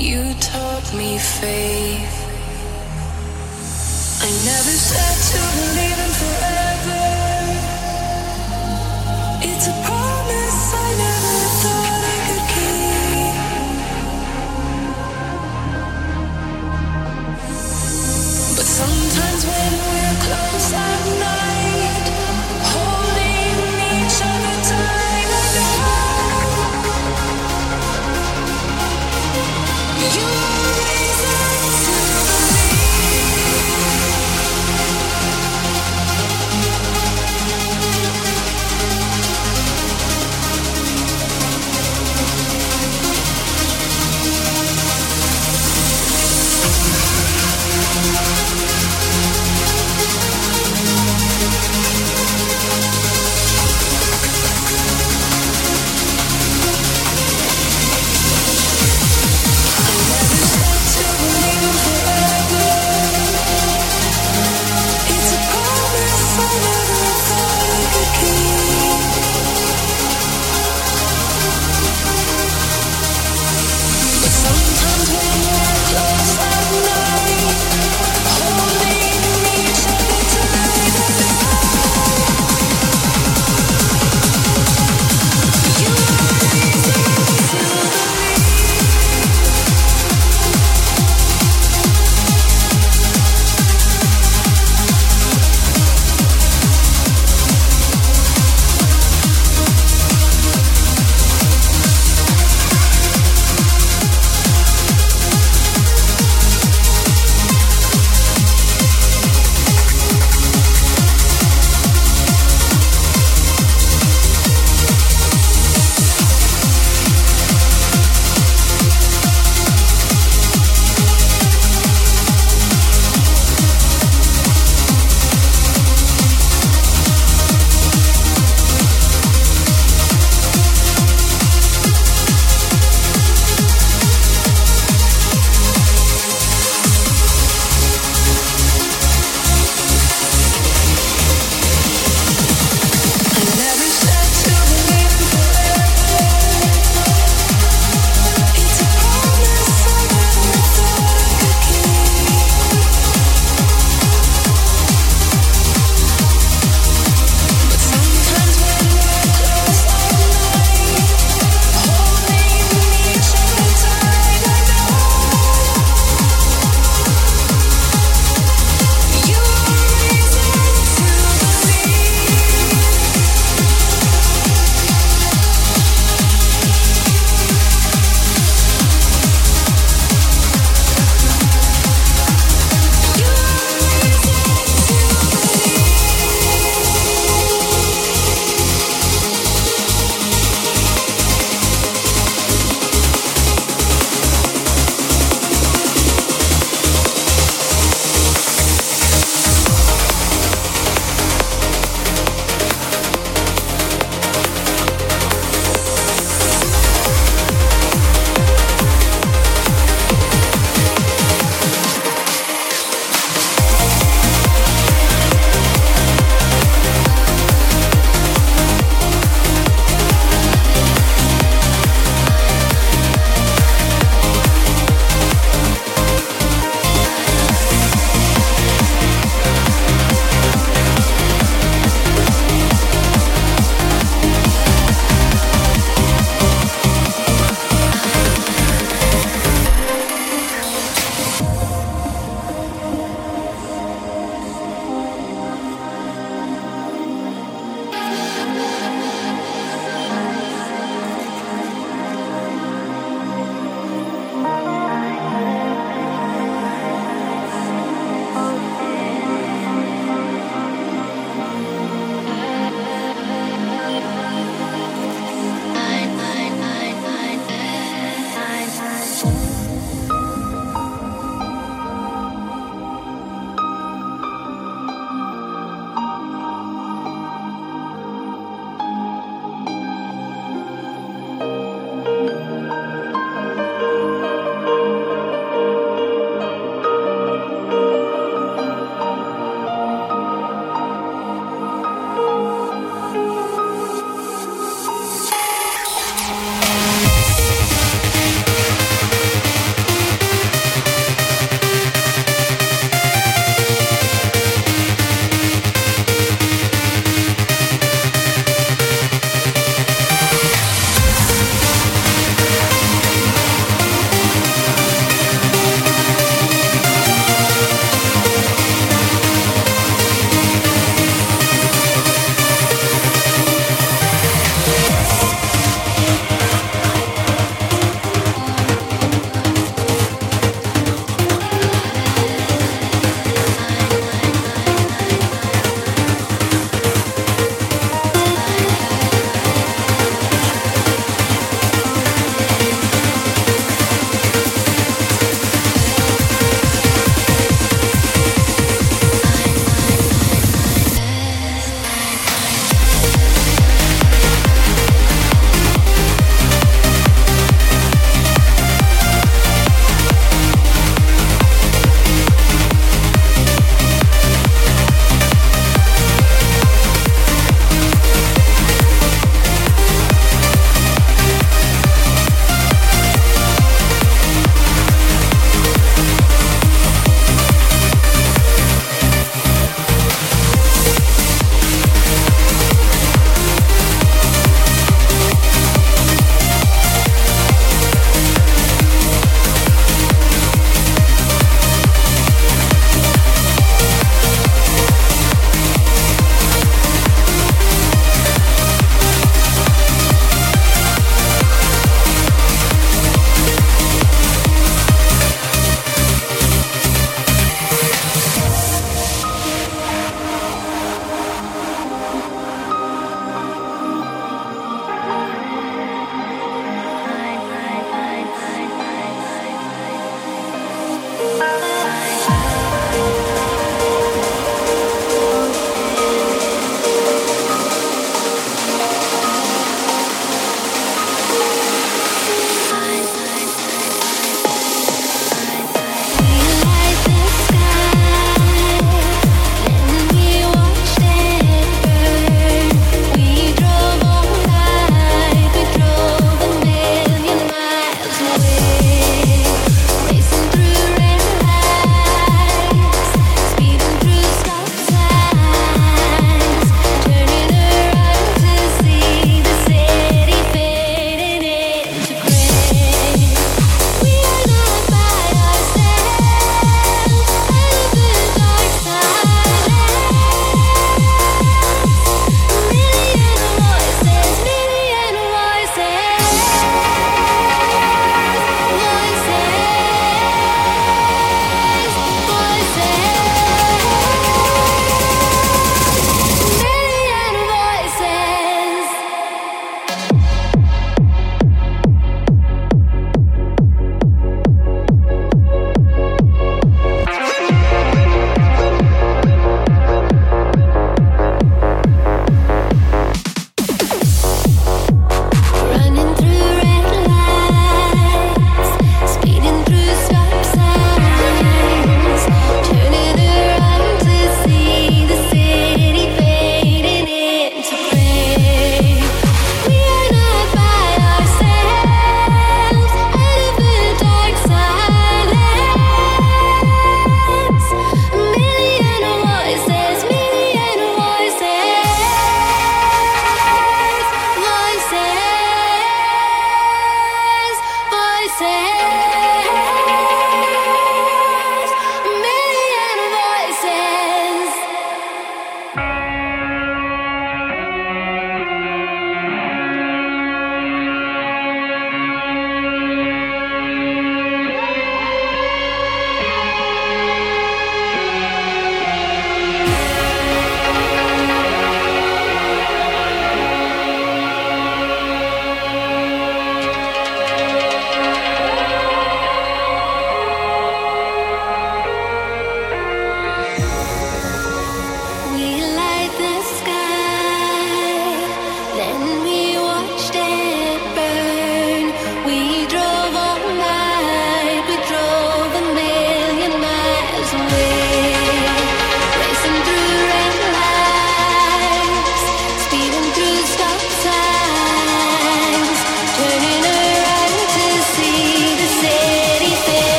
You taught me faith. I never said to believe in forever.